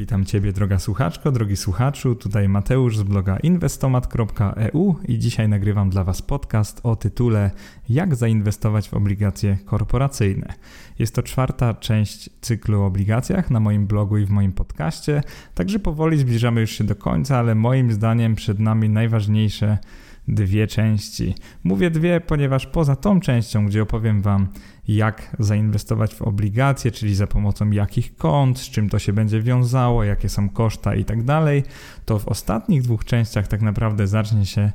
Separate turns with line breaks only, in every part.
Witam Ciebie, droga słuchaczko, drogi słuchaczu. Tutaj Mateusz z bloga inwestomat.eu i dzisiaj nagrywam dla Was podcast o tytule Jak zainwestować w obligacje korporacyjne. Jest to czwarta część cyklu o obligacjach na moim blogu i w moim podcaście, także powoli zbliżamy już się do końca, ale moim zdaniem przed nami najważniejsze dwie części. Mówię dwie, ponieważ poza tą częścią, gdzie opowiem Wam, jak zainwestować w obligacje, czyli za pomocą jakich kont, z czym to się będzie wiązało, jakie są koszta i tak dalej, to w ostatnich dwóch częściach tak naprawdę zacznie się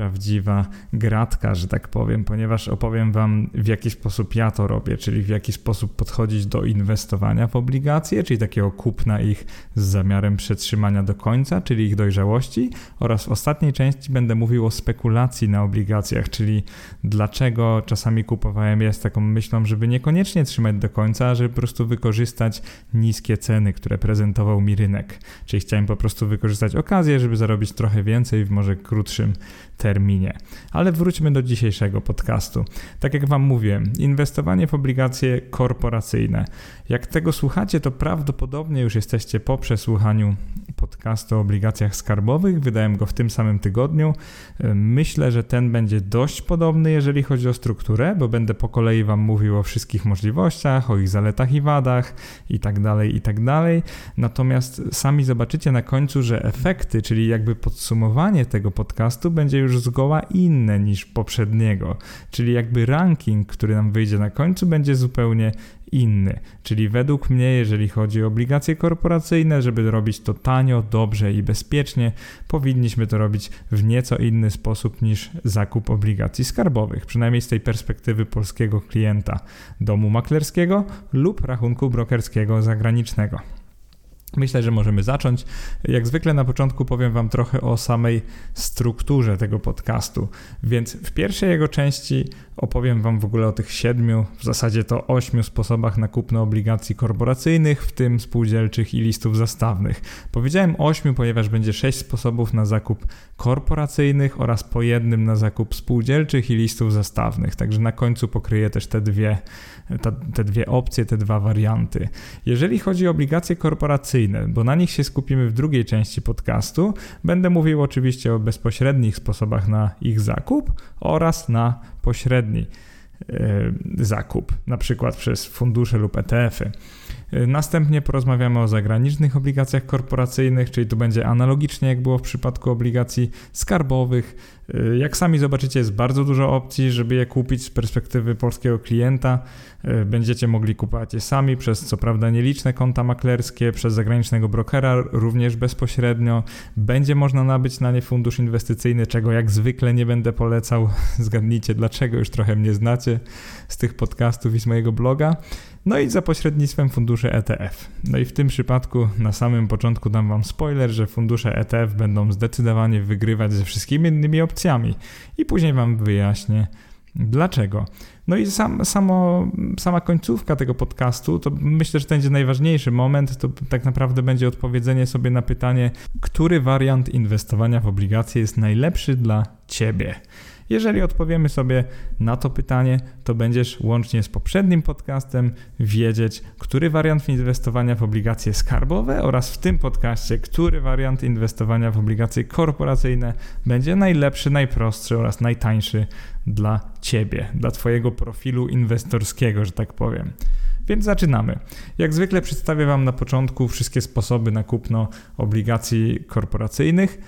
prawdziwa gratka, że tak powiem, ponieważ opowiem Wam, w jaki sposób ja to robię, czyli w jaki sposób podchodzić do inwestowania w obligacje, czyli takiego kupna ich z zamiarem przetrzymania do końca, czyli ich dojrzałości, oraz w ostatniej części będę mówił o spekulacji na obligacjach, czyli dlaczego czasami kupowałem je z taką myślą, żeby niekoniecznie trzymać do końca, żeby po prostu wykorzystać niskie ceny, które prezentował mi rynek. Czyli chciałem po prostu wykorzystać okazję, żeby zarobić trochę więcej w może krótszym terminie. Ale wróćmy do dzisiejszego podcastu. Tak jak Wam mówię, inwestowanie w obligacje korporacyjne. Jak tego słuchacie, to prawdopodobnie już jesteście po przesłuchaniu podcastu o obligacjach skarbowych. Wydałem go w tym samym tygodniu. Myślę, że ten będzie dość podobny, jeżeli chodzi o strukturę, bo będę po kolei Wam mówił o wszystkich możliwościach, o ich zaletach i wadach i tak dalej, i tak. Natomiast sami zobaczycie na końcu, że efekty, czyli jakby podsumowanie tego podcastu będzie już zgoła inne niż poprzedniego. Czyli jakby ranking, który nam wyjdzie na końcu, będzie zupełnie inny. Czyli według mnie, jeżeli chodzi o obligacje korporacyjne, żeby robić to tanio, dobrze i bezpiecznie, powinniśmy to robić w nieco inny sposób niż zakup obligacji skarbowych, przynajmniej z tej perspektywy polskiego klienta domu maklerskiego lub rachunku brokerskiego zagranicznego. Myślę, że możemy zacząć. Jak zwykle na początku powiem Wam trochę o samej strukturze tego podcastu. Więc w pierwszej jego części opowiem Wam w ogóle o tych siedmiu, w zasadzie to ośmiu sposobach na kupno obligacji korporacyjnych, w tym spółdzielczych i listów zastawnych. Powiedziałem ośmiu, ponieważ będzie sześć sposobów na zakup korporacyjnych oraz po jednym na zakup spółdzielczych i listów zastawnych. Także na końcu pokryję też te dwie, te, te dwie opcje, te dwa warianty. Jeżeli chodzi o obligacje korporacyjne, bo na nich się skupimy w drugiej części podcastu, będę mówił oczywiście o bezpośrednich sposobach na ich zakup oraz na pośredni e, zakup, na przykład przez fundusze lub ETF-y. Następnie porozmawiamy o zagranicznych obligacjach korporacyjnych, czyli tu będzie analogicznie jak było w przypadku obligacji skarbowych. E, jak sami zobaczycie, jest bardzo dużo opcji, żeby je kupić z perspektywy polskiego klienta. E, będziecie mogli kupować je sami przez co prawda nieliczne konta maklerskie, przez zagranicznego brokera również bezpośrednio. Będzie można nabyć na nie fundusz inwestycyjny, czego jak zwykle nie będę polecał. Zgadnijcie dlaczego, już trochę mnie znacie z tych podcastów i z mojego bloga. No i za pośrednictwem funduszy ETF. No i w tym przypadku na samym początku dam Wam spoiler, że fundusze ETF będą zdecydowanie wygrywać ze wszystkimi innymi opcjami i później Wam wyjaśnię dlaczego. No i sam, samo, sama końcówka tego podcastu, to myślę, że to będzie najważniejszy moment, to tak naprawdę będzie odpowiedzenie sobie na pytanie, który wariant inwestowania w obligacje jest najlepszy dla Ciebie. Jeżeli odpowiemy sobie na to pytanie, to będziesz łącznie z poprzednim podcastem wiedzieć, który wariant inwestowania w obligacje skarbowe oraz w tym podcaście, który wariant inwestowania w obligacje korporacyjne będzie najlepszy, najprostszy oraz najtańszy dla Ciebie, dla Twojego profilu inwestorskiego, że tak powiem. Więc zaczynamy. Jak zwykle przedstawię Wam na początku wszystkie sposoby na kupno obligacji korporacyjnych.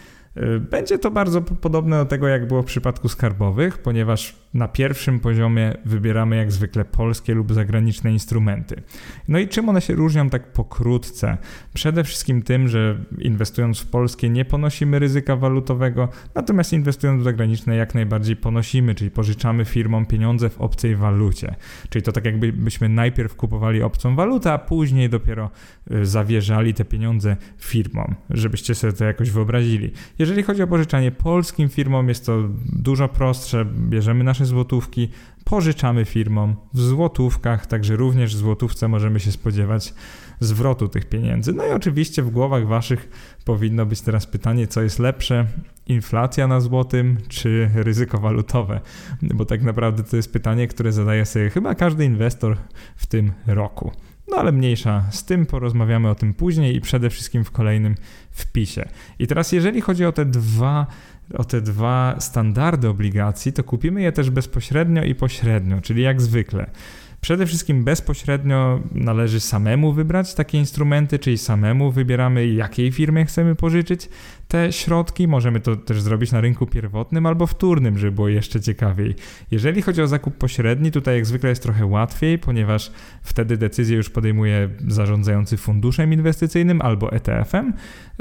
Będzie to bardzo podobne do tego, jak było w przypadku skarbowych, ponieważ na pierwszym poziomie wybieramy jak zwykle polskie lub zagraniczne instrumenty. No i czym one się różnią tak pokrótce? Przede wszystkim tym, że inwestując w polskie nie ponosimy ryzyka walutowego, natomiast inwestując w zagraniczne jak najbardziej ponosimy, czyli pożyczamy firmom pieniądze w obcej walucie. Czyli to tak jakbyśmy najpierw kupowali obcą walutę, a później dopiero y, zawierzali te pieniądze firmom, żebyście sobie to jakoś wyobrazili. Jeżeli chodzi o pożyczanie polskim firmom, jest to dużo prostsze. Bierzemy nasze złotówki, pożyczamy firmom w złotówkach, także również w złotówce możemy się spodziewać zwrotu tych pieniędzy. No i oczywiście w głowach waszych powinno być teraz pytanie, co jest lepsze, inflacja na złotym czy ryzyko walutowe? Bo tak naprawdę to jest pytanie, które zadaje sobie chyba każdy inwestor w tym roku. No ale mniejsza z tym, porozmawiamy o tym później i przede wszystkim w kolejnym wpisie. I teraz jeżeli chodzi o te dwa o te dwa standardy obligacji, to kupimy je też bezpośrednio i pośrednio, czyli jak zwykle. Przede wszystkim bezpośrednio należy samemu wybrać takie instrumenty, czyli samemu wybieramy, jakiej firmie chcemy pożyczyć te środki. Możemy to też zrobić na rynku pierwotnym albo wtórnym, żeby było jeszcze ciekawiej. Jeżeli chodzi o zakup pośredni, tutaj jak zwykle jest trochę łatwiej, ponieważ wtedy decyzję już podejmuje zarządzający funduszem inwestycyjnym albo ETF-em.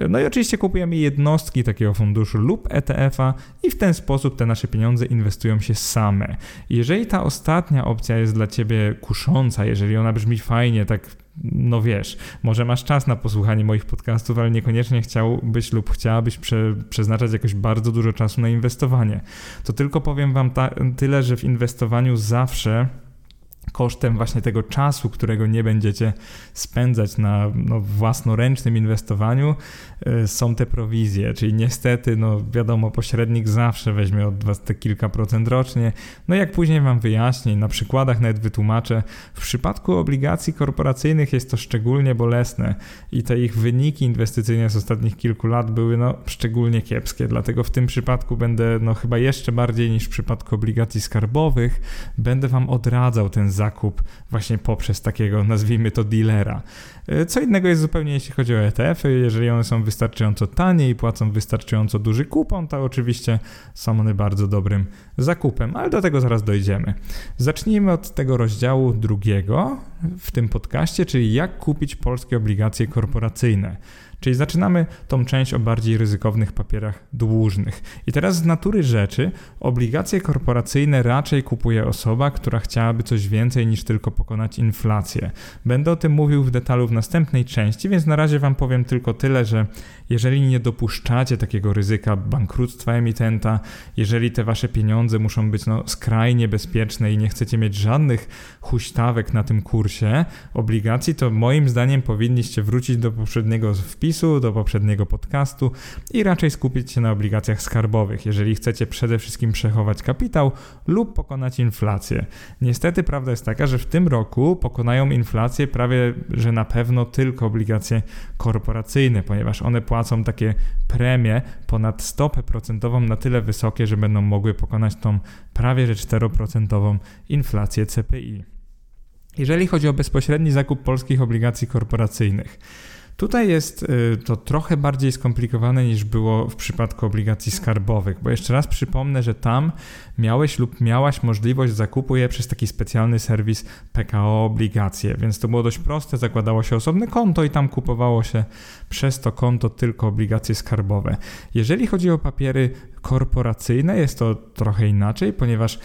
No i oczywiście kupujemy jednostki takiego funduszu lub ETF-a i w ten sposób te nasze pieniądze inwestują się same. Jeżeli ta ostatnia opcja jest dla Ciebie kusząca, jeżeli ona brzmi fajnie, tak no wiesz, może masz czas na posłuchanie moich podcastów, ale niekoniecznie chciałbyś lub chciałabyś prze, przeznaczać jakoś bardzo dużo czasu na inwestowanie. To tylko powiem Wam ta, tyle, że w inwestowaniu zawsze kosztem właśnie tego czasu, którego nie będziecie spędzać na no, własnoręcznym inwestowaniu, są te prowizje, czyli niestety, no wiadomo, pośrednik zawsze weźmie od was te kilka procent rocznie. No jak później wam wyjaśnię, na przykładach nawet wytłumaczę, w przypadku obligacji korporacyjnych jest to szczególnie bolesne i te ich wyniki inwestycyjne z ostatnich kilku lat były no szczególnie kiepskie, dlatego w tym przypadku będę no chyba jeszcze bardziej niż w przypadku obligacji skarbowych, będę wam odradzał ten zakup właśnie poprzez takiego, nazwijmy to, dealera. E, co innego jest zupełnie jeśli chodzi o ETF-y. Jeżeli one są wystarczająco tanie i płacą wystarczająco duży kupon, to oczywiście są one bardzo dobrym zakupem, ale do tego zaraz dojdziemy. Zacznijmy od tego rozdziału drugiego w tym podcaście, czyli jak kupić polskie obligacje korporacyjne. Czyli zaczynamy tą część o bardziej ryzykownych papierach dłużnych. I teraz z natury rzeczy obligacje korporacyjne raczej kupuje osoba, która chciałaby coś więcej niż tylko pokonać inflację. Będę o tym mówił w detalu w następnej części, więc na razie Wam powiem tylko tyle, że jeżeli nie dopuszczacie takiego ryzyka bankructwa emitenta, jeżeli te Wasze pieniądze muszą być no, skrajnie bezpieczne i nie chcecie mieć żadnych huśtawek na tym kursie obligacji, to moim zdaniem powinniście wrócić do poprzedniego wpisu do poprzedniego podcastu i raczej skupić się na obligacjach skarbowych, jeżeli chcecie przede wszystkim przechować kapitał lub pokonać inflację. Niestety prawda jest taka, że w tym roku pokonają inflację prawie, że na pewno tylko obligacje korporacyjne, ponieważ one płacą takie premie ponad stopę procentową na tyle wysokie, że będą mogły pokonać tą prawie że 4% inflację CPI. Jeżeli chodzi o bezpośredni zakup polskich obligacji korporacyjnych, Tutaj jest y, to trochę bardziej skomplikowane niż było w przypadku obligacji skarbowych, bo jeszcze raz przypomnę, że tam miałeś lub miałaś możliwość zakupu je przez taki specjalny serwis PKO Obligacje, więc to było dość proste, zakładało się osobne konto i tam kupowało się przez to konto tylko obligacje skarbowe. Jeżeli chodzi o papiery korporacyjne, jest to trochę inaczej, ponieważ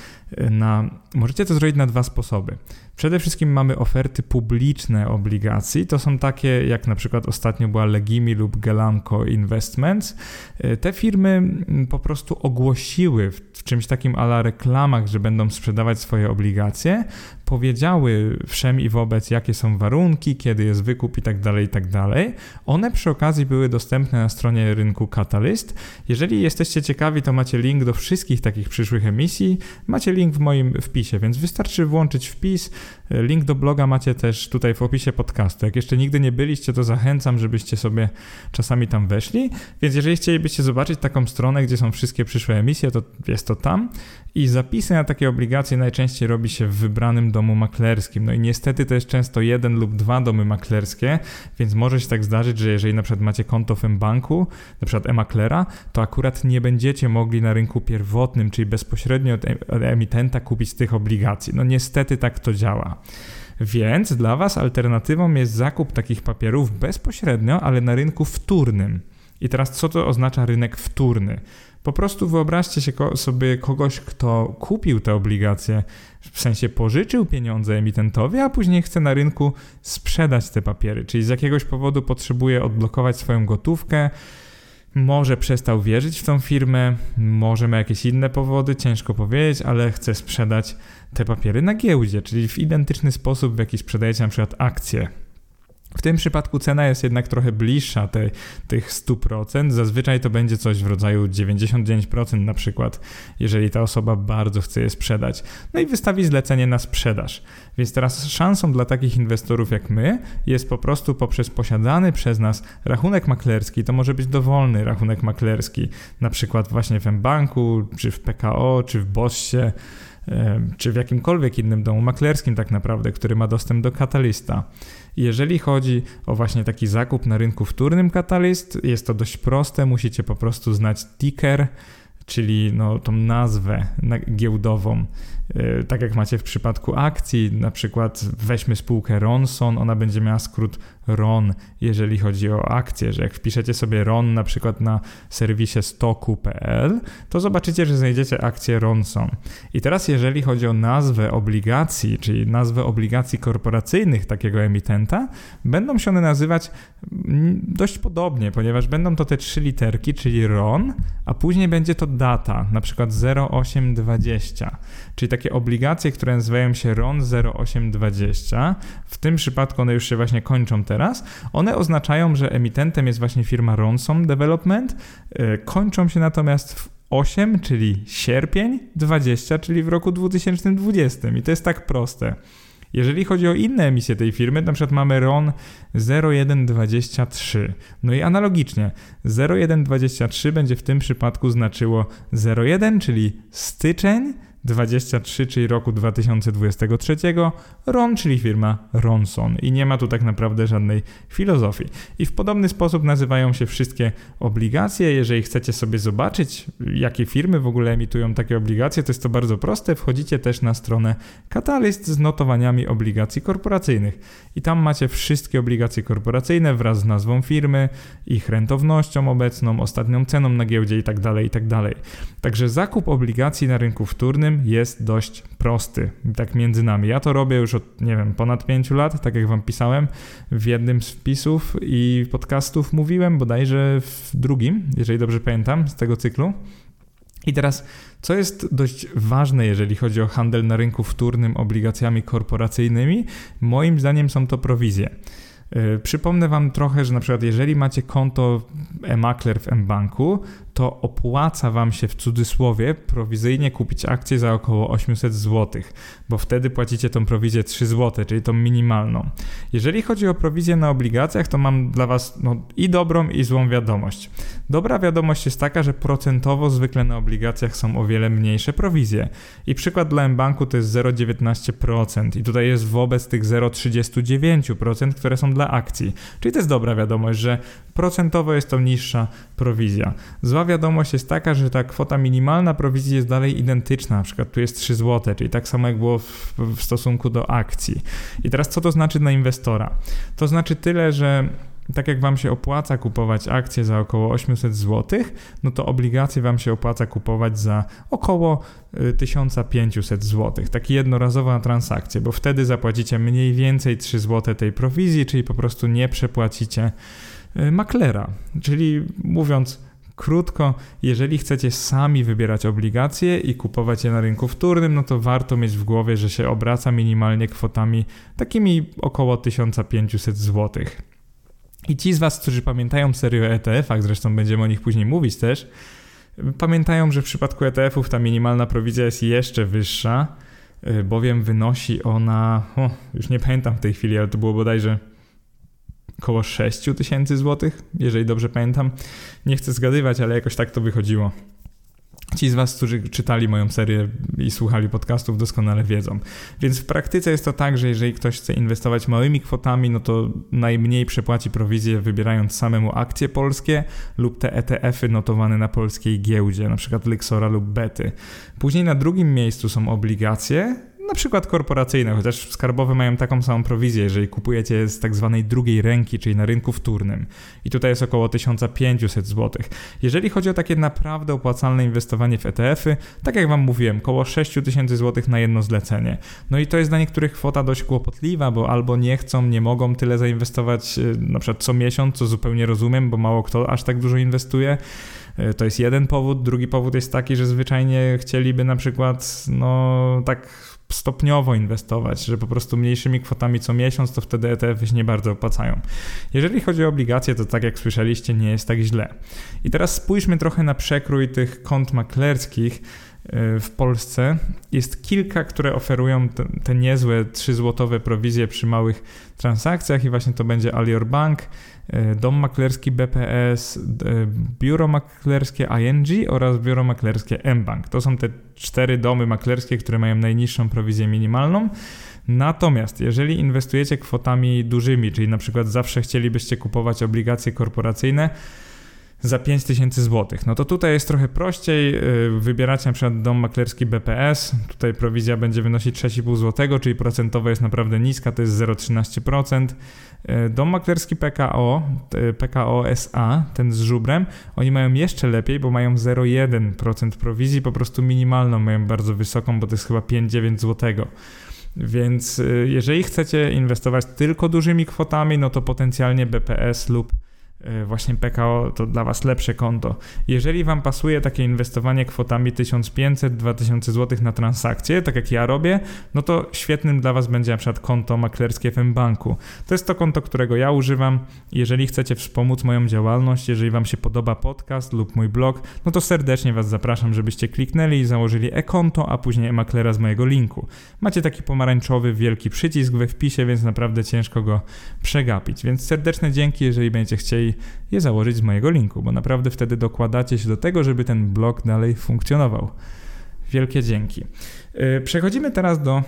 na, możecie to zrobić na dwa sposoby. Przede wszystkim mamy oferty publiczne obligacji. To są takie, jak na przykład ostatnio była Legimi lub Gelanco Investments. E, te firmy po prostu ogłosiły w czymś takim ala reklamach, że będą sprzedawać swoje obligacje, powiedziały wszem i wobec, jakie są warunki, kiedy jest wykup i tak dalej, i tak dalej. One przy okazji były dostępne na stronie rynku Catalyst. Jeżeli jesteście ciekawi, to macie link do wszystkich takich przyszłych emisji. Macie link w moim wpisie, więc wystarczy włączyć wpis. Link do bloga macie też tutaj w opisie podcastu. Jak jeszcze nigdy nie byliście, to zachęcam, żebyście sobie czasami tam weszli. Więc jeżeli chcielibyście zobaczyć taką stronę, gdzie są wszystkie przyszłe emisje, to jest to tam. I zapisy na takie obligacje najczęściej robi się w wybranym domu maklerskim. No i niestety to jest często jeden lub dwa domy maklerskie, więc może się tak zdarzyć, że jeżeli na przykład macie konto w banku na przykład e-maklera, to akurat nie będziecie mogli na rynku pierwotnym, czyli bezpośrednio od emitenta kupić tych obligacji. No niestety tak to działa. Więc dla Was alternatywą jest zakup takich papierów bezpośrednio, ale na rynku wtórnym. I teraz co to oznacza rynek wtórny? Po prostu wyobraźcie się sobie kogoś, kto kupił te obligacje, w sensie pożyczył pieniądze emitentowi, a później chce na rynku sprzedać te papiery, czyli z jakiegoś powodu potrzebuje odblokować swoją gotówkę, może przestał wierzyć w tą firmę, może ma jakieś inne powody, ciężko powiedzieć, ale chce sprzedać te papiery na giełdzie, czyli w identyczny sposób, w jaki sprzedajecie na przykład akcje W tym przypadku cena jest jednak trochę bliższa te, tych 100%. Zazwyczaj to będzie coś w rodzaju 99% na przykład, jeżeli ta osoba bardzo chce je sprzedać. No i wystawi zlecenie na sprzedaż. Więc teraz szansą dla takich inwestorów jak my jest po prostu poprzez posiadany przez nas rachunek maklerski. To może być dowolny rachunek maklerski, na przykład właśnie w banku, czy w PKO, czy w Bossie czy w jakimkolwiek innym domu maklerskim tak naprawdę, który ma dostęp do katalista. Jeżeli chodzi o właśnie taki zakup na rynku wtórnym katalist, jest to dość proste, musicie po prostu znać ticker, czyli no, tą nazwę giełdową tak jak macie w przypadku akcji, na przykład weźmy spółkę Ronson, ona będzie miała skrót RON, jeżeli chodzi o akcje, że jak wpiszecie sobie RON na przykład na serwisie stoku.pl, to zobaczycie, że znajdziecie akcję Ronson. I teraz jeżeli chodzi o nazwę obligacji, czyli nazwę obligacji korporacyjnych takiego emitenta, będą się one nazywać mm, dość podobnie, ponieważ będą to te trzy literki, czyli RON, a później będzie to data, na przykład 0820, czyli takie obligacje, które nazywają się RON 0820. W tym przypadku one już się właśnie kończą teraz. One oznaczają, że emitentem jest właśnie firma Ronson Development. E, kończą się natomiast w 8, czyli sierpień, 20, czyli w roku 2020. I to jest tak proste. Jeżeli chodzi o inne emisje tej firmy, na przykład mamy RON 0123. No i analogicznie 0123 będzie w tym przypadku znaczyło 01, czyli styczeń 23, czyli roku 2023, RON, czyli firma Ronson. I nie ma tu tak naprawdę żadnej filozofii. I w podobny sposób nazywają się wszystkie obligacje. Jeżeli chcecie sobie zobaczyć, jakie firmy w ogóle emitują takie obligacje, to jest to bardzo proste. Wchodzicie też na stronę Catalyst z notowaniami obligacji korporacyjnych. I tam macie wszystkie obligacje korporacyjne wraz z nazwą firmy, ich rentownością obecną, ostatnią ceną na giełdzie itd. Tak itd. Tak Także zakup obligacji na rynku wtórnym jest dość prosty, tak między nami. Ja to robię już od, nie wiem, ponad 5 lat, tak jak wam pisałem w jednym z wpisów i podcastów mówiłem, bodajże w drugim, jeżeli dobrze pamiętam, z tego cyklu. I teraz, co jest dość ważne, jeżeli chodzi o handel na rynku wtórnym obligacjami korporacyjnymi, moim zdaniem są to prowizje. Yy, przypomnę Wam trochę, że na przykład jeżeli macie konto e-makler w mBanku, to opłaca Wam się w cudzysłowie prowizyjnie kupić akcję za około 800 zł, bo wtedy płacicie tą prowizję 3 zł, czyli tą minimalną. Jeżeli chodzi o prowizję na obligacjach, to mam dla Was no, i dobrą, i złą wiadomość. Dobra wiadomość jest taka, że procentowo zwykle na obligacjach są o wiele mniejsze prowizje. I przykład dla mBanku to jest 0,19% i tutaj jest wobec tych 0,39%, które są dla akcji. Czyli to jest dobra wiadomość, że procentowo jest to niższa prowizja. Zła wiadomość jest taka, że ta kwota minimalna prowizji jest dalej identyczna, na przykład tu jest 3 zł, czyli tak samo jak było w, w stosunku do akcji. I teraz co to znaczy dla inwestora? To znaczy tyle, że tak jak Wam się opłaca kupować akcje za około 800 zł, no to obligacje Wam się opłaca kupować za około 1500 y, zł. Taki jednorazowa transakcja, bo wtedy zapłacicie mniej więcej 3 zł tej prowizji, czyli po prostu nie przepłacicie y, maklera. Czyli mówiąc Krótko, jeżeli chcecie sami wybierać obligacje i kupować je na rynku wtórnym, no to warto mieć w głowie, że się obraca minimalnie kwotami takimi około 1500 zł. I ci z Was, którzy pamiętają serię ETF-ach, zresztą będziemy o nich później mówić też, pamiętają, że w przypadku ETF-ów ta minimalna prowizja jest jeszcze wyższa, y, bowiem wynosi ona, o, już nie pamiętam w tej chwili, ale to było bodajże około 6 tysięcy złotych, jeżeli dobrze pamiętam. Nie chcę zgadywać, ale jakoś tak to wychodziło. Ci z Was, którzy czytali moją serię i słuchali podcastów, doskonale wiedzą. Więc w praktyce jest to tak, że jeżeli ktoś chce inwestować małymi kwotami, no to najmniej przepłaci prowizję wybierając samemu akcje polskie lub te ETF-y notowane na polskiej giełdzie, na przykład Lixora lub Bety. Później na drugim miejscu są obligacje, na przykład korporacyjne, chociaż skarbowe mają taką samą prowizję, jeżeli kupujecie z tak zwanej drugiej ręki, czyli na rynku wtórnym. I tutaj jest około 1500 zł. Jeżeli chodzi o takie naprawdę opłacalne inwestowanie w ETF-y, tak jak Wam mówiłem, około 6000 zł na jedno zlecenie. No i to jest dla niektórych kwota dość kłopotliwa, bo albo nie chcą, nie mogą tyle zainwestować y, na przykład co miesiąc, co zupełnie rozumiem, bo mało kto aż tak dużo inwestuje. Y, to jest jeden powód. Drugi powód jest taki, że zwyczajnie chcieliby na przykład, no tak stopniowo inwestować, że po prostu mniejszymi kwotami co miesiąc, to wtedy ETF się nie bardzo opłacają. Jeżeli chodzi o obligacje, to tak jak słyszeliście, nie jest tak źle. I teraz spójrzmy trochę na przekrój tych kont maklerskich w Polsce. Jest kilka, które oferują te, te niezłe 3-złotowe prowizje przy małych transakcjach i właśnie to będzie Alior Bank, y, Dom Maklerski BPS, y, Biuro Maklerskie ING oraz Biuro Maklerskie mBank. To są te cztery domy maklerskie, które mają najniższą prowizję minimalną. Natomiast jeżeli inwestujecie kwotami dużymi, czyli na przykład zawsze chcielibyście kupować obligacje korporacyjne, za 5000 zł. No to tutaj jest trochę prościej. Y, wybieracie na przykład dom maklerski BPS. Tutaj prowizja będzie wynosić 6,5 zł, czyli procentowa jest naprawdę niska, to jest 0,13%. Y, dom maklerski PKO, PKO SA, ten z żubrem, oni mają jeszcze lepiej, bo mają 0,1% prowizji, po prostu minimalną mają bardzo wysoką, bo to jest chyba 5,9 zł. Więc y, jeżeli chcecie inwestować tylko dużymi kwotami, no to potencjalnie BPS lub właśnie PKO to dla Was lepsze konto. Jeżeli Wam pasuje takie inwestowanie kwotami 1500-2000 zł na transakcję, tak jak ja robię, no to świetnym dla Was będzie na przykład konto maklerskie w banku. To jest to konto, którego ja używam. Jeżeli chcecie wspomóc moją działalność, jeżeli Wam się podoba podcast lub mój blog, no to serdecznie Was zapraszam, żebyście kliknęli i założyli e-konto, a później e-maklera z mojego linku. Macie taki pomarańczowy, wielki przycisk we wpisie, więc naprawdę ciężko go przegapić. Więc serdeczne dzięki, jeżeli będziecie chcieli je założyć z mojego linku, bo naprawdę wtedy dokładacie się do tego, żeby ten blog dalej funkcjonował. Wielkie dzięki. Y, przechodzimy teraz do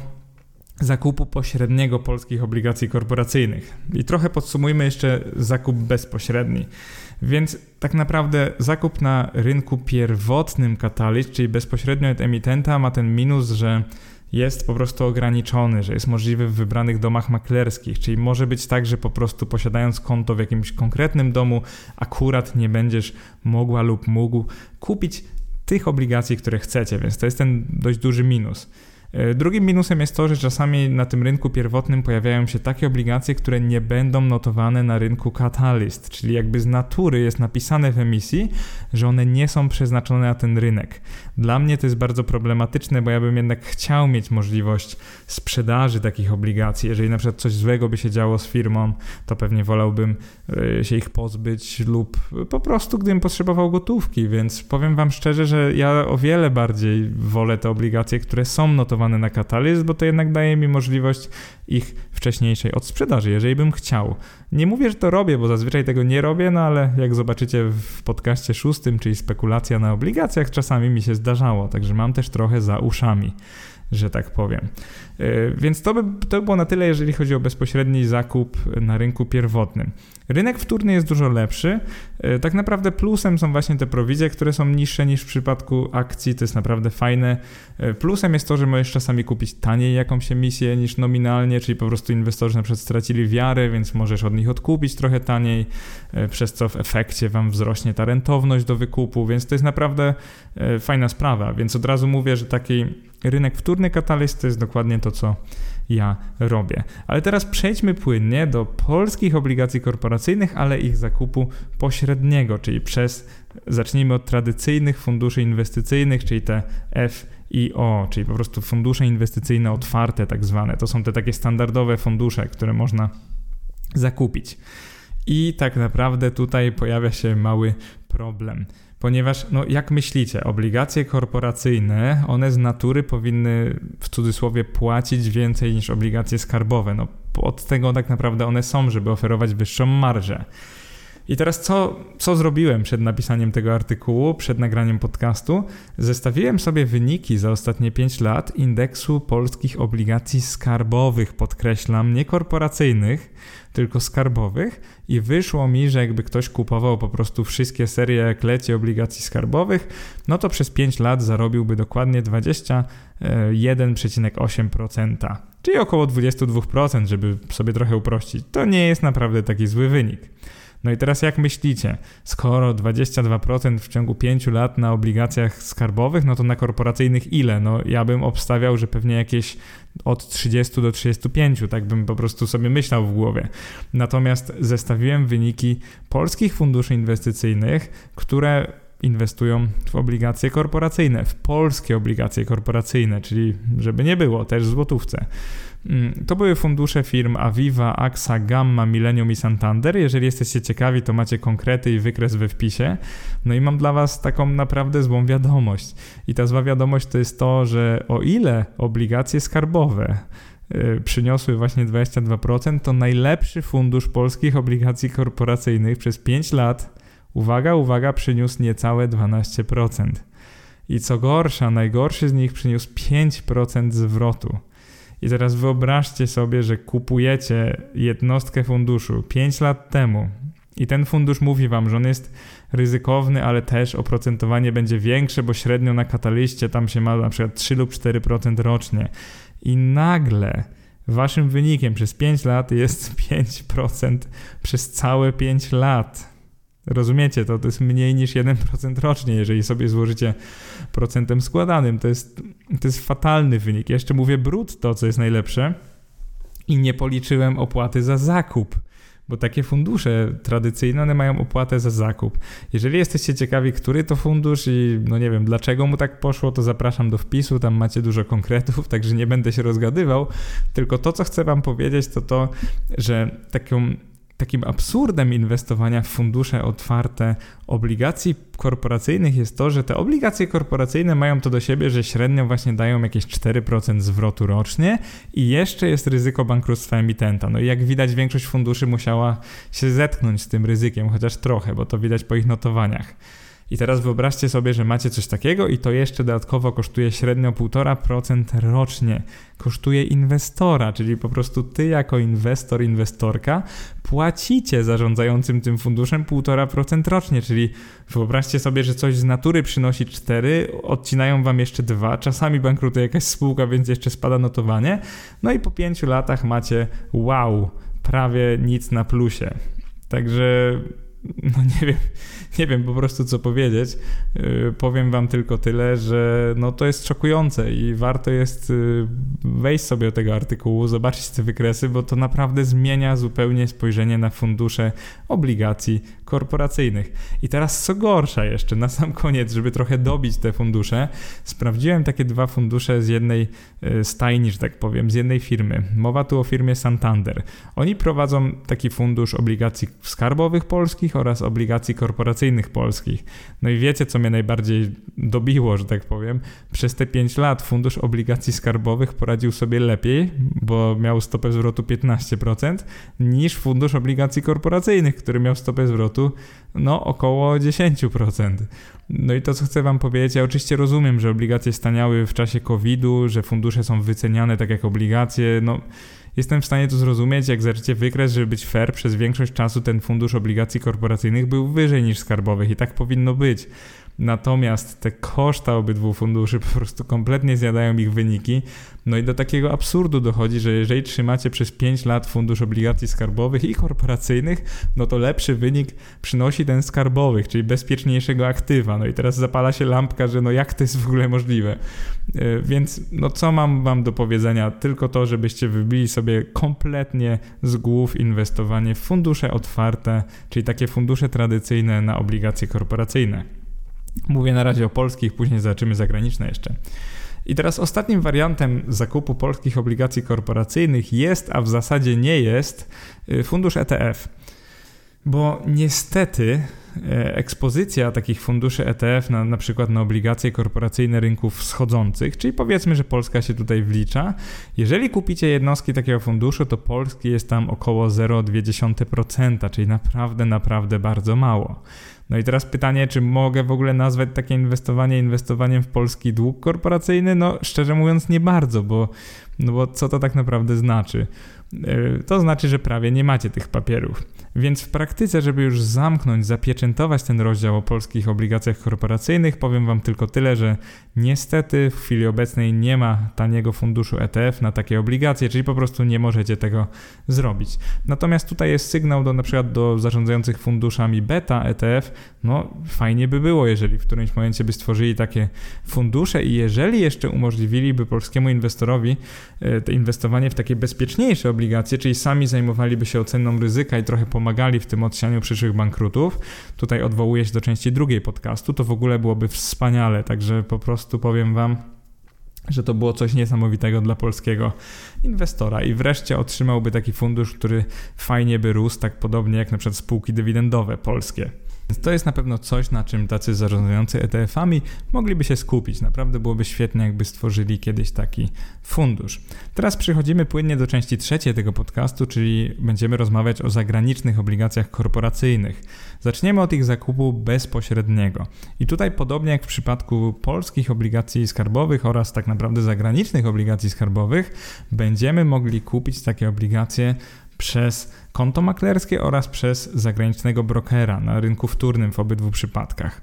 zakupu pośredniego polskich obligacji korporacyjnych. I trochę podsumujmy jeszcze zakup bezpośredni. Więc tak naprawdę zakup na rynku pierwotnym Catalyst, czyli bezpośrednio od emitenta, ma ten minus, że jest po prostu ograniczony, że jest możliwy w wybranych domach maklerskich, czyli może być tak, że po prostu posiadając konto w jakimś konkretnym domu, akurat nie będziesz mogła lub mógł kupić tych obligacji, które chcecie, więc to jest ten dość duży minus. E, drugim minusem jest to, że czasami na tym rynku pierwotnym pojawiają się takie obligacje, które nie będą notowane na rynku Catalyst, czyli jakby z natury jest napisane w emisji, że one nie są przeznaczone na ten rynek. Dla mnie to jest bardzo problematyczne, bo ja bym jednak chciał mieć możliwość sprzedaży takich obligacji. Jeżeli na przykład coś złego by się działo z firmą, to pewnie wolałbym e, się ich pozbyć lub po prostu gdybym potrzebował gotówki, więc powiem Wam szczerze, że ja o wiele bardziej wolę te obligacje, które są notowane na katalizm, bo to jednak daje mi możliwość ich wcześniejszej odsprzedaży, jeżeli bym chciał. Nie mówię, że to robię, bo zazwyczaj tego nie robię, no ale jak zobaczycie w podcaście szóstym, czyli spekulacja na obligacjach, czasami mi się zdarzało, także mam też trochę za uszami że tak powiem. E, więc to by, to by było na tyle, jeżeli chodzi o bezpośredni zakup na rynku pierwotnym. Rynek wtórny jest dużo lepszy. E, tak naprawdę plusem są właśnie te prowizje, które są niższe niż w przypadku akcji. To jest naprawdę fajne. E, plusem jest to, że możesz czasami kupić taniej jakąś emisję niż nominalnie, czyli po prostu inwestorzy na przykład stracili wiarę, więc możesz od nich odkupić trochę taniej, przez co w efekcie wam wzrośnie ta rentowność do wykupu, więc to jest naprawdę fajna sprawa. Więc od razu mówię, że taki rynek wtórny katalyst to jest dokładnie to, co ja robię. Ale teraz przejdźmy płynnie do polskich obligacji korporacyjnych, ale ich zakupu pośredniego, czyli przez, zacznijmy od tradycyjnych funduszy inwestycyjnych, czyli te FIO, czyli po prostu fundusze inwestycyjne otwarte, tak zwane. To są te takie standardowe fundusze, które można zakupić. I tak naprawdę tutaj pojawia się mały problem ponieważ, no jak myślicie, obligacje korporacyjne, one z natury powinny w cudzysłowie płacić więcej niż obligacje skarbowe. No od tego tak naprawdę one są, żeby oferować wyższą marżę. I teraz co, co zrobiłem przed napisaniem tego artykułu, przed nagraniem podcastu? Zestawiłem sobie wyniki za ostatnie 5 lat indeksu polskich obligacji skarbowych, podkreślam, nie korporacyjnych, tylko skarbowych i wyszło mi, że jakby ktoś kupował po prostu wszystkie serie jak lecie obligacji skarbowych, no to przez 5 lat zarobiłby dokładnie 21,8%, czyli około 22%, żeby sobie trochę uprościć. To nie jest naprawdę taki zły wynik. No i teraz jak myślicie, skoro 22% w ciągu 5 lat na obligacjach skarbowych, no to na korporacyjnych ile? No ja bym obstawiał, że pewnie jakieś od 30 do 35, tak bym po prostu sobie myślał w głowie. Natomiast zestawiłem wyniki polskich funduszy inwestycyjnych, które inwestują w obligacje korporacyjne, w polskie obligacje korporacyjne, czyli żeby nie było, też w złotówce. Mm, to były fundusze firm Aviva, AXA, Gamma, Millennium i Santander. Jeżeli jesteście ciekawi, to macie konkrety i wykres we wpisie. No i mam dla Was taką naprawdę złą wiadomość. I ta zła wiadomość to jest to, że o ile obligacje skarbowe y, przyniosły właśnie 22%, to najlepszy fundusz polskich obligacji korporacyjnych przez 5 lat, uwaga, uwaga, przyniósł niecałe 12%. I co gorsza, najgorszy z nich przyniósł 5% zwrotu. I teraz wyobraźcie sobie, że kupujecie jednostkę funduszu 5 lat temu i ten fundusz mówi wam, że on jest ryzykowny, ale też oprocentowanie będzie większe, bo średnio na kataliście tam się ma na przykład 3 lub 4% rocznie. I nagle waszym wynikiem przez 5 lat jest 5% przez całe 5 lat. Rozumiecie, to, to jest mniej niż 1% rocznie, jeżeli sobie złożycie procentem składanym. To jest, to jest fatalny wynik. Jeszcze mówię brutto, co jest najlepsze. I nie policzyłem opłaty za zakup bo takie fundusze tradycyjne, one mają opłatę za zakup. Jeżeli jesteście ciekawi, który to fundusz i no nie wiem, dlaczego mu tak poszło, to zapraszam do wpisu, tam macie dużo konkretów, także nie będę się rozgadywał, tylko to, co chcę wam powiedzieć, to to, że taką takim absurdem inwestowania w fundusze otwarte obligacji korporacyjnych jest to, że te obligacje korporacyjne mają to do siebie, że średnio właśnie dają jakieś 4% zwrotu rocznie i jeszcze jest ryzyko bankructwa emitenta. No i jak widać, większość funduszy musiała się zetknąć z tym ryzykiem, chociaż trochę, bo to widać po ich notowaniach. I teraz wyobraźcie sobie, że macie coś takiego i to jeszcze dodatkowo kosztuje średnio 1,5% rocznie. Kosztuje inwestora, czyli po prostu ty jako inwestor, inwestorka płacicie zarządzającym tym funduszem 1,5% rocznie, czyli wyobraźcie sobie, że coś z natury przynosi 4, odcinają wam jeszcze 2, czasami bankrutuje jakaś spółka, więc jeszcze spada notowanie, no i po 5 latach macie wow, prawie nic na plusie. Także no nie wiem, nie wiem po prostu co powiedzieć. Y, powiem wam tylko tyle, że no to jest szokujące i warto jest y, wejść sobie do tego artykułu, zobaczyć te wykresy, bo to naprawdę zmienia zupełnie spojrzenie na fundusze obligacji korporacyjnych. I teraz co gorsza jeszcze, na sam koniec, żeby trochę dobić te fundusze, sprawdziłem takie dwa fundusze z jednej y, stajni, że tak powiem, z jednej firmy. Mowa tu o firmie Santander. Oni prowadzą taki fundusz obligacji skarbowych polskich oraz obligacji korporacyjnych polskich. No i wiecie, co mnie najbardziej dobiło, że tak powiem? Przez te 5 lat fundusz obligacji skarbowych poradził sobie lepiej, bo miał stopę zwrotu 15%, niż fundusz obligacji korporacyjnych, który miał stopę zwrotu no około 10%. No i to, co chcę Wam powiedzieć, ja oczywiście rozumiem, że obligacje staniały w czasie COVID-u, że fundusze są wyceniane tak jak obligacje, no Jestem w stanie to zrozumieć, jak zaczniecie wykres, żeby być fair, przez większość czasu ten fundusz obligacji korporacyjnych był wyżej niż skarbowych i tak powinno być. Natomiast te koszta obydwu funduszy po prostu kompletnie zjadają ich wyniki. No i do takiego absurdu dochodzi, że jeżeli trzymacie przez 5 lat fundusz obligacji skarbowych i korporacyjnych, no to lepszy wynik przynosi ten skarbowych, czyli bezpieczniejszego aktywa. No i teraz zapala się lampka, że no jak to jest w ogóle możliwe. E, więc no co mam wam do powiedzenia? Tylko to, żebyście wybili sobie kompletnie z głów inwestowanie w fundusze otwarte, czyli takie fundusze tradycyjne na obligacje korporacyjne. Mówię na razie o polskich, później zobaczymy zagraniczne jeszcze. I teraz ostatnim wariantem zakupu polskich obligacji korporacyjnych jest, a w zasadzie nie jest, y, fundusz ETF. Bo niestety e, ekspozycja takich funduszy ETF na, na przykład na obligacje korporacyjne rynków wschodzących, czyli powiedzmy, że Polska się tutaj wlicza, jeżeli kupicie jednostki takiego funduszu, to polski jest tam około 0,2%, czyli naprawdę, naprawdę bardzo mało. No i teraz pytanie, czy mogę w ogóle nazwać takie inwestowanie inwestowaniem w polski dług korporacyjny? No szczerze mówiąc nie bardzo, bo, no bo co to tak naprawdę znaczy? E, to znaczy, że prawie nie macie tych papierów. Więc w praktyce, żeby już zamknąć, zapieczętować ten rozdział o polskich obligacjach korporacyjnych, powiem Wam tylko tyle, że niestety w chwili obecnej nie ma taniego funduszu ETF na takie obligacje, czyli po prostu nie możecie tego zrobić. Natomiast tutaj jest sygnał do na przykład do zarządzających funduszami beta ETF, no fajnie by było, jeżeli w którymś momencie by stworzyli takie fundusze i jeżeli jeszcze umożliwiliby polskiemu inwestorowi e, inwestowanie w takie bezpieczniejsze obligacje, czyli sami zajmowaliby się oceną ryzyka i trochę pomagali w tym odsianiu przyszłych bankrutów, tutaj odwołuję się do części drugiej podcastu, to w ogóle byłoby wspaniale, także po prostu powiem Wam, że to było coś niesamowitego dla polskiego inwestora i wreszcie otrzymałby taki fundusz, który fajnie by rósł, tak podobnie jak na przykład spółki dywidendowe polskie. To jest na pewno coś, na czym tacy zarządzający ETF-ami mogliby się skupić. Naprawdę byłoby świetnie, jakby stworzyli kiedyś taki fundusz. Teraz przechodzimy płynnie do części trzeciej tego podcastu, czyli będziemy rozmawiać o zagranicznych obligacjach korporacyjnych. Zaczniemy od ich zakupu bezpośredniego. I tutaj, podobnie jak w przypadku polskich obligacji skarbowych oraz tak naprawdę zagranicznych obligacji skarbowych, będziemy mogli kupić takie obligacje przez konto maklerskie oraz przez zagranicznego brokera na rynku wtórnym w obydwu przypadkach.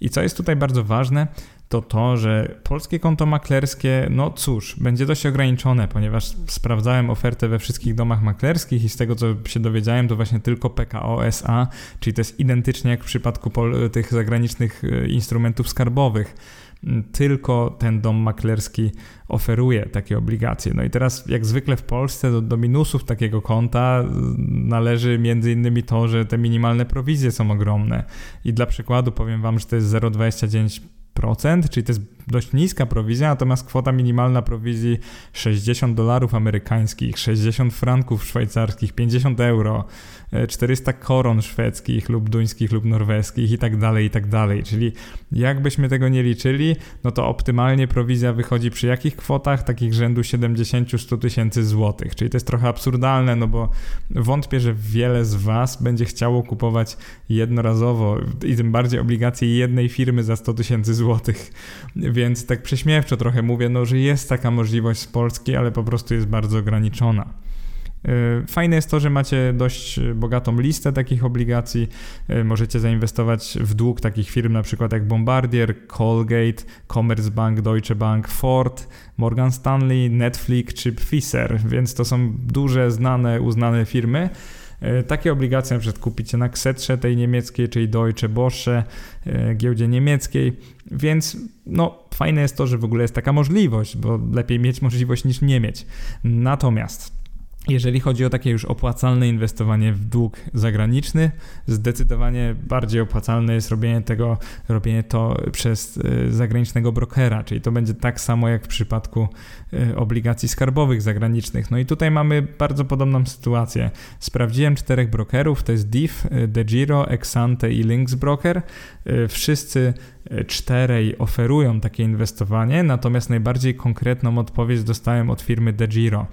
I co jest tutaj bardzo ważne, to to, że polskie konto maklerskie, no cóż, będzie dość ograniczone, ponieważ sprawdzałem ofertę we wszystkich domach maklerskich i z tego co się dowiedziałem, to właśnie tylko PKO SA, czyli to jest identycznie jak w przypadku tych zagranicznych e, instrumentów skarbowych tylko ten dom maklerski oferuje takie obligacje. No i teraz, jak zwykle w Polsce, do, do minusów takiego konta należy między innymi to, że te minimalne prowizje są ogromne. I dla przykładu powiem Wam, że to jest 0,29 czyli to jest dość niska prowizja, natomiast kwota minimalna prowizji 60 dolarów amerykańskich, 60 franków szwajcarskich, 50 euro, 400 koron szwedzkich lub duńskich lub norweskich i tak dalej, i tak dalej. Czyli jakbyśmy tego nie liczyli, no to optymalnie prowizja wychodzi przy jakich kwotach? Takich rzędu 70-100 tysięcy złotych. Czyli to jest trochę absurdalne, no bo wątpię, że wiele z Was będzie chciało kupować jednorazowo i tym bardziej obligacje jednej firmy za 100 tysięcy złotych. Więc tak prześmiewczo trochę mówię, no, że jest taka możliwość z Polski, ale po prostu jest bardzo ograniczona. E, fajne jest to, że macie dość bogatą listę takich obligacji. E, możecie zainwestować w dług takich firm, na przykład jak Bombardier, Colgate, Commerzbank, Deutsche Bank, Ford, Morgan Stanley, Netflix czy Pfizer, więc to są duże, znane, uznane firmy. Takie obligacje na przykład kupicie na Ksetrze tej niemieckiej, czyli Deutsche Börse, giełdzie niemieckiej, więc no fajne jest to, że w ogóle jest taka możliwość, bo lepiej mieć możliwość niż nie mieć. Natomiast jeżeli chodzi o takie już opłacalne inwestowanie w dług zagraniczny, zdecydowanie bardziej opłacalne jest robienie tego, robienie to przez e, zagranicznego brokera, czyli to będzie tak samo jak w przypadku e, obligacji skarbowych zagranicznych. No i tutaj mamy bardzo podobną sytuację. Sprawdziłem czterech brokerów, to jest DIF, e, DeGiro, Exante i Lynx Broker. Wszyscy czterej oferują takie inwestowanie, natomiast najbardziej konkretną odpowiedź dostałem od firmy DeGiro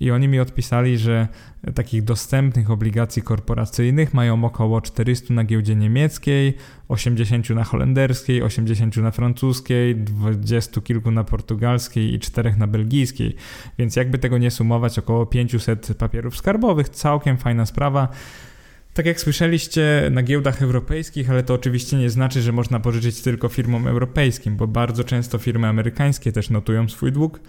i oni mi odpisali, że takich dostępnych obligacji korporacyjnych mają około 400 na giełdzie niemieckiej, 80 na holenderskiej, 80 na francuskiej, 20 kilku na portugalskiej i 4 na belgijskiej. Więc jakby tego nie sumować, około 500 papierów skarbowych, całkiem fajna sprawa. Tak jak słyszeliście na giełdach europejskich, ale to oczywiście nie znaczy, że można pożyczyć tylko firmom europejskim, bo bardzo często firmy amerykańskie też notują swój dług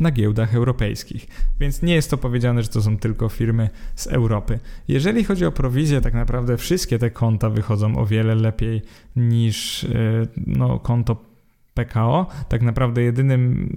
na giełdach europejskich. Więc nie jest to powiedziane, że to są tylko firmy z Europy. Jeżeli chodzi o prowizję, tak naprawdę wszystkie te konta wychodzą o wiele lepiej niż e, no, konto PKO. Tak naprawdę jedynym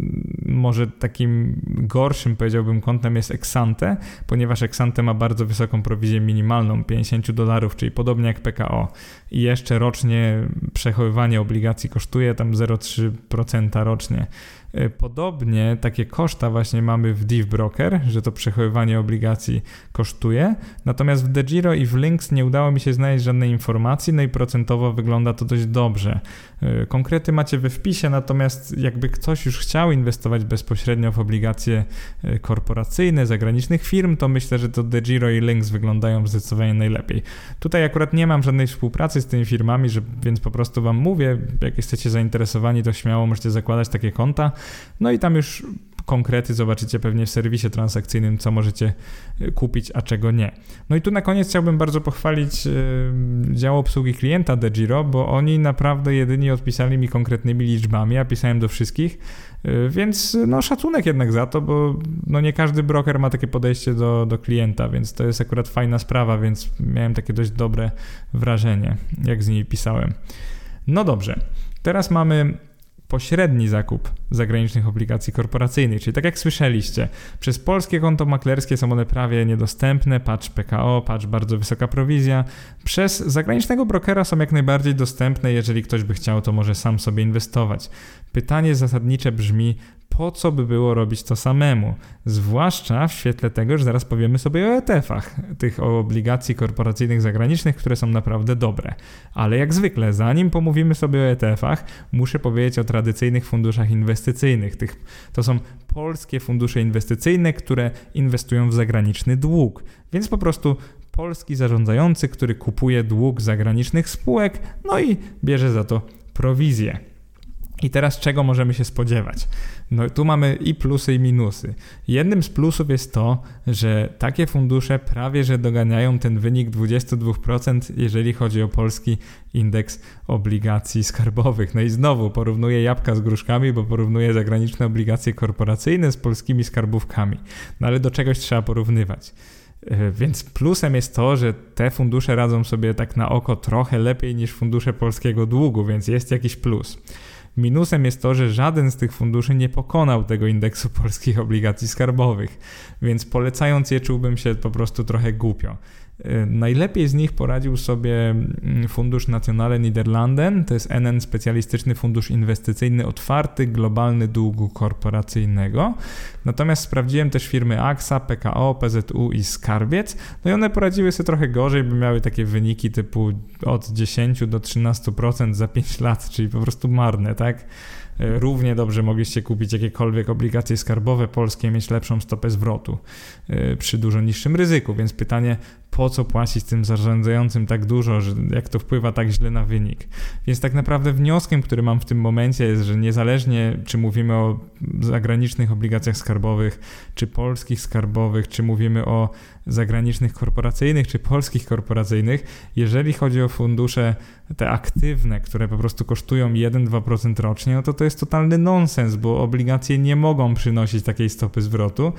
może takim gorszym powiedziałbym kątem jest Exante, ponieważ Exante ma bardzo wysoką prowizję minimalną 50 dolarów, czyli podobnie jak PKO. I jeszcze rocznie przechowywanie obligacji kosztuje tam 0,3% rocznie. E, podobnie takie koszta właśnie mamy w Div Broker, że to przechowywanie obligacji kosztuje. Natomiast w DeGiro i w Lynx nie udało mi się znaleźć żadnej informacji, no i procentowo wygląda to dość dobrze. E, konkrety macie we wpisie, natomiast jakby ktoś już chciał inwestować bezpośrednio w obligacje e, korporacyjne zagranicznych firm, to myślę, że to DeGiro i Lynx wyglądają zdecydowanie najlepiej. Tutaj akurat nie mam żadnej współpracy z tymi firmami, że, więc po prostu Wam mówię, jak jesteście zainteresowani, to śmiało możecie zakładać takie konta. No i tam już konkrety zobaczycie pewnie w serwisie transakcyjnym, co możecie e, kupić, a czego nie. No i tu na koniec chciałbym bardzo pochwalić e, dział obsługi klienta DeGiro, bo oni naprawdę jedyni odpisali mi konkretnymi liczbami, a pisałem do wszystkich, e, więc no szacunek jednak za to, bo no nie każdy broker ma takie podejście do, do klienta, więc to jest akurat fajna sprawa, więc miałem takie dość dobre wrażenie, jak z nimi pisałem. No dobrze, teraz mamy pośredni zakup zagranicznych obligacji korporacyjnych. Czyli tak jak słyszeliście, przez polskie konto maklerskie są one prawie niedostępne, patrz PKO, patrz bardzo wysoka prowizja. Przez zagranicznego brokera są jak najbardziej dostępne, jeżeli ktoś by chciał, to może sam sobie inwestować. Pytanie zasadnicze brzmi, po co by było robić to samemu? Zwłaszcza w świetle tego, że zaraz powiemy sobie o ETF-ach, tych obligacji korporacyjnych zagranicznych, które są naprawdę dobre. Ale jak zwykle, zanim pomówimy sobie o ETF-ach, muszę powiedzieć o tradycyjnych funduszach inwestycyjnych. Tych, to są polskie fundusze inwestycyjne, które inwestują w zagraniczny dług. Więc po prostu polski zarządzający, który kupuje dług zagranicznych spółek, no i bierze za to prowizję. I teraz czego możemy się spodziewać? No tu mamy i plusy i minusy. Jednym z plusów jest to, że takie fundusze prawie że doganiają ten wynik 22%, jeżeli chodzi o polski indeks obligacji skarbowych. No i znowu porównuję jabłka z gruszkami, bo porównuję zagraniczne obligacje korporacyjne z polskimi skarbówkami. No ale do czegoś trzeba porównywać. E, więc plusem jest to, że te fundusze radzą sobie tak na oko trochę lepiej niż fundusze polskiego długu, więc jest jakiś plus. Minusem jest to, że żaden z tych funduszy nie pokonał tego indeksu polskich obligacji skarbowych, więc polecając je czułbym się po prostu trochę głupio. Y, najlepiej z nich poradził sobie mm, Fundusz Nationale Niederlanden, to jest NN Specjalistyczny Fundusz Inwestycyjny Otwarty Globalny Długu Korporacyjnego. Natomiast sprawdziłem też firmy AXA, PKO, PZU i Skarbiec, no i one poradziły sobie trochę gorzej, by miały takie wyniki typu od 10 do 13% za 5 lat, czyli po prostu marne, tak? E, równie dobrze mogliście kupić jakiekolwiek obligacje skarbowe polskie, mieć lepszą stopę zwrotu przy dużo niższym ryzyku. Więc pytanie, po co płacić tym zarządzającym tak dużo, że jak to wpływa tak źle na wynik. Więc tak naprawdę wnioskiem, który mam w tym momencie jest, że niezależnie czy mówimy o zagranicznych obligacjach skarbowych, czy polskich skarbowych, czy mówimy o zagranicznych korporacyjnych, czy polskich korporacyjnych, jeżeli chodzi o fundusze te aktywne, które po prostu kosztują 1-2% rocznie, no to to jest totalny nonsens, bo obligacje nie mogą przynosić takiej stopy zwrotu.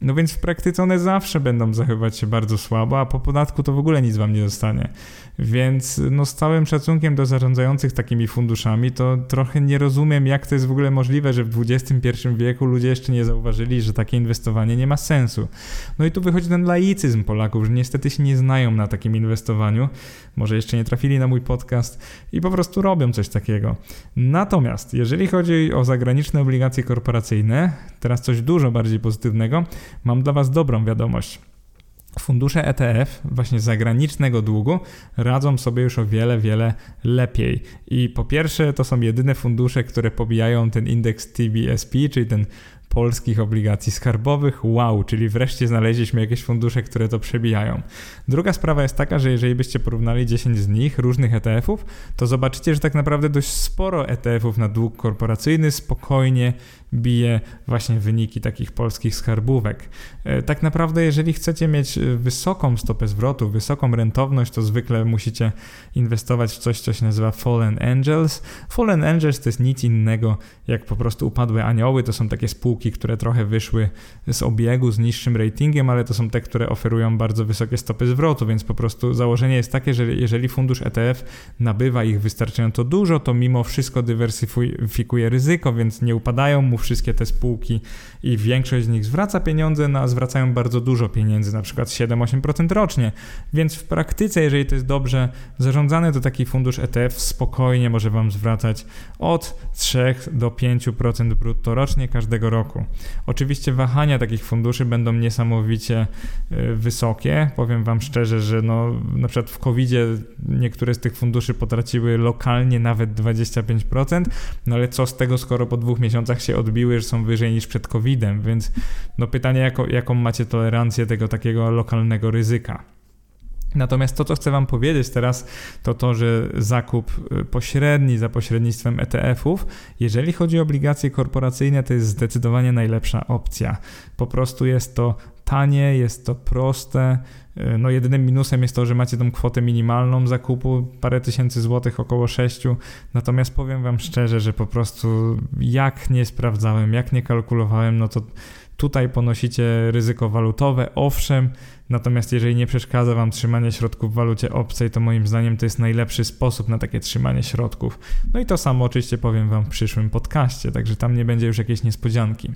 No więc w praktyce one zawsze będą zachowywać się bardzo słabo, a po podatku to w ogóle nic wam nie zostanie. Więc no z całym szacunkiem do zarządzających takimi funduszami, to trochę nie rozumiem, jak to jest w ogóle możliwe, że w XXI wieku ludzie jeszcze nie zauważyli, że takie inwestowanie nie ma sensu. No i tu wychodzi ten laicyzm Polaków, że niestety się nie znają na takim inwestowaniu, może jeszcze nie trafili na mój podcast i po prostu robią coś takiego. Natomiast jeżeli chodzi o zagraniczne obligacje korporacyjne, teraz coś dużo bardziej pozytywnego, mam dla Was dobrą wiadomość. Fundusze ETF, właśnie zagranicznego długu, radzą sobie już o wiele, wiele lepiej. I po pierwsze, to są jedyne fundusze, które pobijają ten indeks TBSP, czyli ten polskich obligacji skarbowych. Wow, czyli wreszcie znaleźliśmy jakieś fundusze, które to przebijają. Druga sprawa jest taka, że jeżeli byście porównali 10 z nich, różnych ETF-ów, to zobaczycie, że tak naprawdę dość sporo ETF-ów na dług korporacyjny spokojnie bije właśnie wyniki takich polskich skarbówek. E, tak naprawdę, jeżeli chcecie mieć e, wysoką stopę zwrotu, wysoką rentowność, to zwykle musicie inwestować w coś, co się nazywa Fallen Angels. Fallen Angels to jest nic innego jak po prostu upadłe anioły. To są takie spółki, które trochę wyszły z obiegu, z niższym ratingiem, ale to są te, które oferują bardzo wysokie stopy zwrotu, więc po prostu założenie jest takie, że jeżeli fundusz ETF nabywa ich wystarczająco dużo, to mimo wszystko dywersyfikuje ryzyko, więc nie upadają mu wszystkie te spółki i większość z nich zwraca pieniądze, no a zwracają bardzo dużo pieniędzy, na przykład 7-8% rocznie. Więc w praktyce, jeżeli to jest dobrze zarządzane, to taki fundusz ETF spokojnie może Wam zwracać od 3 do 5% brutto rocznie każdego roku. Oczywiście wahania takich funduszy będą niesamowicie y, wysokie. Powiem Wam szczerze, że no, na przykład w covid niektóre z tych funduszy potraciły lokalnie nawet 25%, no ale co z tego, skoro po dwóch miesiącach się odbiły, że są wyżej niż przed COVID-em, więc no pytanie, jako, jaką macie tolerancję tego takiego lokalnego ryzyka. Natomiast to, co chcę Wam powiedzieć teraz, to to, że zakup y, pośredni za pośrednictwem ETF-ów, jeżeli chodzi o obligacje korporacyjne, to jest zdecydowanie najlepsza opcja. Po prostu jest to tanie, jest to proste. Y, no jedynym minusem jest to, że macie tą kwotę minimalną zakupu, parę tysięcy złotych, około sześciu. Natomiast powiem Wam szczerze, że po prostu jak nie sprawdzałem, jak nie kalkulowałem, no to Tutaj ponosicie ryzyko walutowe, owszem, natomiast jeżeli nie przeszkadza Wam trzymanie środków w walucie obcej, to moim zdaniem to jest najlepszy sposób na takie trzymanie środków. No i to samo oczywiście powiem Wam w przyszłym podcaście, także tam nie będzie już jakiejś niespodzianki.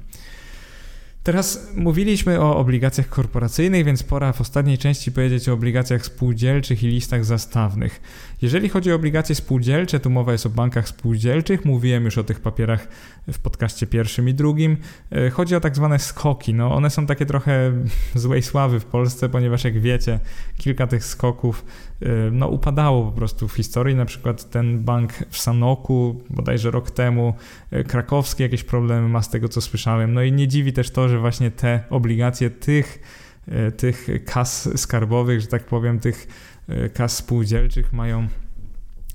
Teraz mówiliśmy o obligacjach korporacyjnych, więc pora w ostatniej części powiedzieć o obligacjach spółdzielczych i listach zastawnych. Jeżeli chodzi o obligacje spółdzielcze, tu mowa jest o bankach spółdzielczych, mówiłem już o tych papierach w podcaście pierwszym i drugim. E, chodzi o tak zwane skoki. No, one są takie trochę złej sławy w Polsce, ponieważ jak wiecie, kilka tych skoków e, no, upadało po prostu w historii. Na przykład ten bank w Sanoku, bodajże rok temu, e, krakowski jakieś problemy ma z tego, co słyszałem. No i nie dziwi też to, że właśnie te obligacje tych, tych kas skarbowych, że tak powiem, tych kas spółdzielczych mają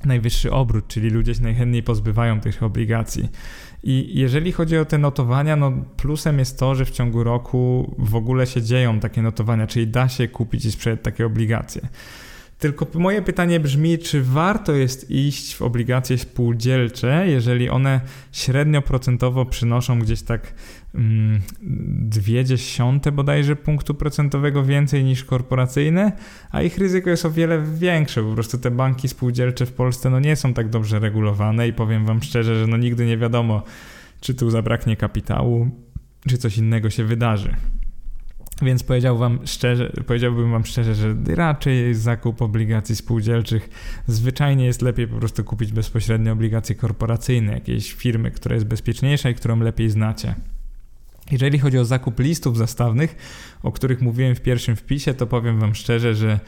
najwyższy obrót, czyli ludzie się najchętniej pozbywają tych obligacji. I jeżeli chodzi o te notowania, no plusem jest to, że w ciągu roku w ogóle się dzieją takie notowania, czyli da się kupić i sprzedać takie obligacje. Tylko moje pytanie brzmi, czy warto jest iść w obligacje spółdzielcze, jeżeli one średnio procentowo przynoszą gdzieś tak dwie dziesiąte bodajże punktu procentowego więcej niż korporacyjne, a ich ryzyko jest o wiele większe. Po prostu te banki spółdzielcze w Polsce no nie są tak dobrze regulowane i powiem wam szczerze, że no nigdy nie wiadomo, czy tu zabraknie kapitału, czy coś innego się wydarzy. Więc powiedział wam szczerze, powiedziałbym Wam szczerze, że raczej zakup obligacji spółdzielczych zwyczajnie jest lepiej po prostu kupić bezpośrednio obligacje korporacyjne, jakiejś firmy, która jest bezpieczniejsza i którą lepiej znacie. Jeżeli chodzi o zakup listów zastawnych, o których mówiłem w pierwszym wpisie, to powiem Wam szczerze, że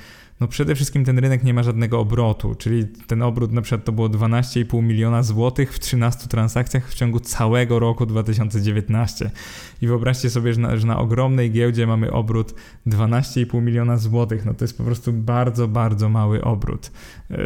no przede wszystkim ten rynek nie ma żadnego obrotu, czyli ten obrót na przykład to było 12,5 miliona złotych w 13 transakcjach w ciągu całego roku 2019. I wyobraźcie sobie, że na, że na ogromnej giełdzie mamy obrót 12,5 miliona złotych. No to jest po prostu bardzo, bardzo mały obrót.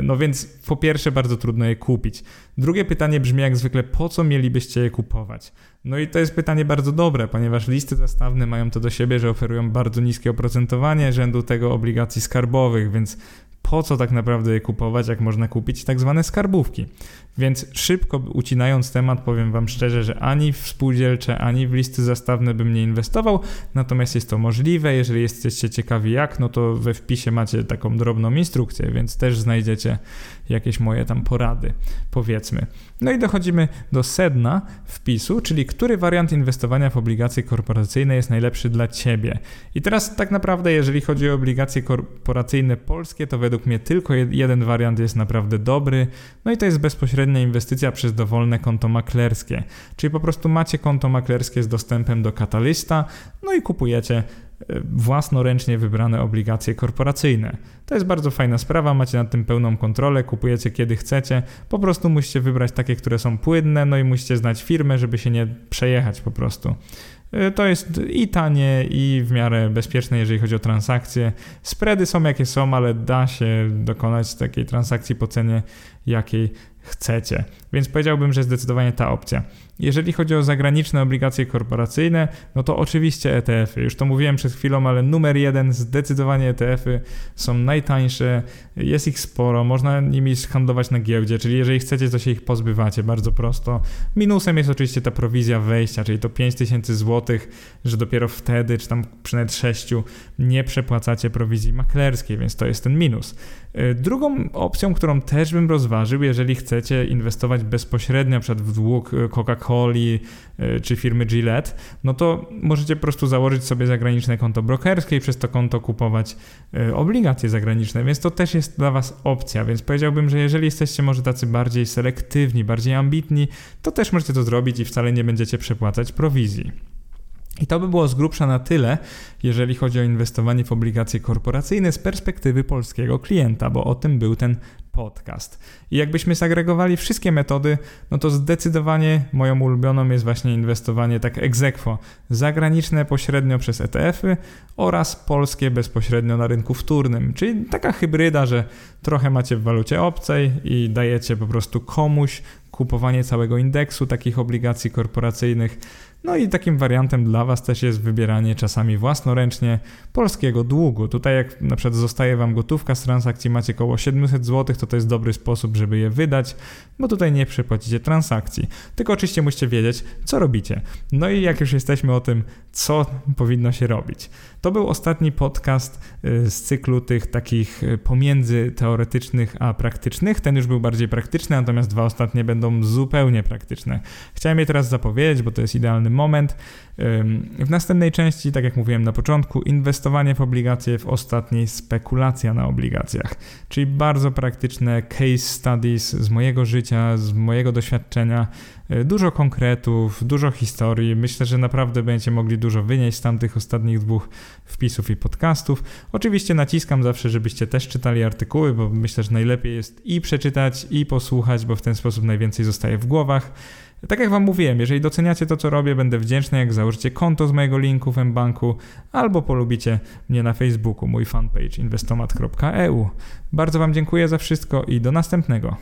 No więc po pierwsze bardzo trudno je kupić. Drugie pytanie brzmi jak zwykle, po co mielibyście je kupować? No i to jest pytanie bardzo dobre, ponieważ listy zastawne mają to do siebie, że oferują bardzo niskie oprocentowanie rzędu tego obligacji skarbowych, więc po co tak naprawdę je kupować, jak można kupić tak zwane skarbówki. Więc szybko ucinając temat, powiem Wam szczerze, że ani w spółdzielcze, ani w listy zastawne bym nie inwestował, natomiast jest to możliwe. Jeżeli jesteście ciekawi jak, no to we wpisie macie taką drobną instrukcję, więc też znajdziecie jakieś moje tam porady, powiedzmy. No i dochodzimy do sedna wpisu, czyli który wariant inwestowania w obligacje korporacyjne jest najlepszy dla Ciebie. I teraz tak naprawdę, jeżeli chodzi o obligacje korporacyjne polskie, to według mnie tylko jeden wariant jest naprawdę dobry, no i to jest bezpośrednia inwestycja przez dowolne konto maklerskie. Czyli po prostu macie konto maklerskie z dostępem do katalysta, no i kupujecie własnoręcznie wybrane obligacje korporacyjne. To jest bardzo fajna sprawa, macie nad tym pełną kontrolę, kupujecie kiedy chcecie, po prostu musicie wybrać takie, które są płynne, no i musicie znać firmę, żeby się nie przejechać po prostu. E, to jest i tanie, i w miarę bezpieczne, jeżeli chodzi o transakcje. Spready są jakie są, ale da się dokonać takiej transakcji po cenie, jakiej chcecie. Więc powiedziałbym, że zdecydowanie ta opcja. Jeżeli chodzi o zagraniczne obligacje korporacyjne, no to oczywiście ETF-y. Już to mówiłem przed chwilą, ale numer jeden zdecydowanie ETF-y są najtańsze, jest ich sporo, można nimi handlować na giełdzie, czyli jeżeli chcecie, to się ich pozbywacie bardzo prosto. Minusem jest oczywiście ta prowizja wejścia, czyli to 5000 zł, że dopiero wtedy, czy tam przynajmniej 6 nie przepłacacie prowizji maklerskiej, więc to jest ten minus. Y, drugą opcją, którą też bym rozważył, jeżeli chcecie inwestować bezpośrednio przed w dług y, Coca-Coli y, czy firmy Gillette, no to możecie po prostu założyć sobie zagraniczne konto brokerskie i przez to konto kupować obligacje zagraniczne, więc to też jest dla Was opcja, więc powiedziałbym, że jeżeli jesteście może tacy bardziej selektywni, bardziej ambitni, to też możecie to zrobić i wcale nie będziecie przepłacać prowizji. I to by było z grubsza na tyle, jeżeli chodzi o inwestowanie w obligacje korporacyjne z perspektywy polskiego klienta, bo o tym był ten podcast. I jakbyśmy zagregowali wszystkie metody, no to zdecydowanie moją ulubioną jest właśnie inwestowanie tak egzekwo, zagraniczne pośrednio przez ETF-y oraz polskie bezpośrednio na rynku wtórnym, czyli taka hybryda, że trochę macie w walucie obcej i dajecie po prostu komuś kupowanie całego indeksu takich obligacji korporacyjnych no i takim wariantem dla Was też jest wybieranie czasami własnoręcznie polskiego długu. Tutaj jak na przykład zostaje Wam gotówka z transakcji, macie około 700 zł, to to jest dobry sposób, żeby je wydać, bo tutaj nie przepłacicie transakcji. Tylko oczywiście musicie wiedzieć, co robicie. No i jak już jesteśmy o tym, co powinno się robić. To był ostatni podcast y, z cyklu tych takich y, pomiędzy teoretycznych a praktycznych. Ten już był bardziej praktyczny, natomiast dwa ostatnie będą zupełnie praktyczne. Chciałem je teraz zapowiedzieć, bo to jest idealny moment. W następnej części, tak jak mówiłem na początku, inwestowanie w obligacje, w ostatniej spekulacja na obligacjach, czyli bardzo praktyczne case studies z mojego życia, z mojego doświadczenia, e, dużo konkretów, dużo historii. Myślę, że naprawdę będziecie mogli dużo wynieść z tamtych ostatnich dwóch wpisów i podcastów. Oczywiście naciskam zawsze, żebyście też czytali artykuły, bo myślę, że najlepiej jest i przeczytać, i posłuchać, bo w ten sposób najwięcej zostaje w głowach. Tak jak Wam mówiłem, jeżeli doceniacie to, co robię, będę wdzięczny, jak założycie konto z mojego linku w mBanku albo polubicie mnie na Facebooku, mój fanpage inwestomat.eu. Bardzo Wam dziękuję za wszystko i do następnego.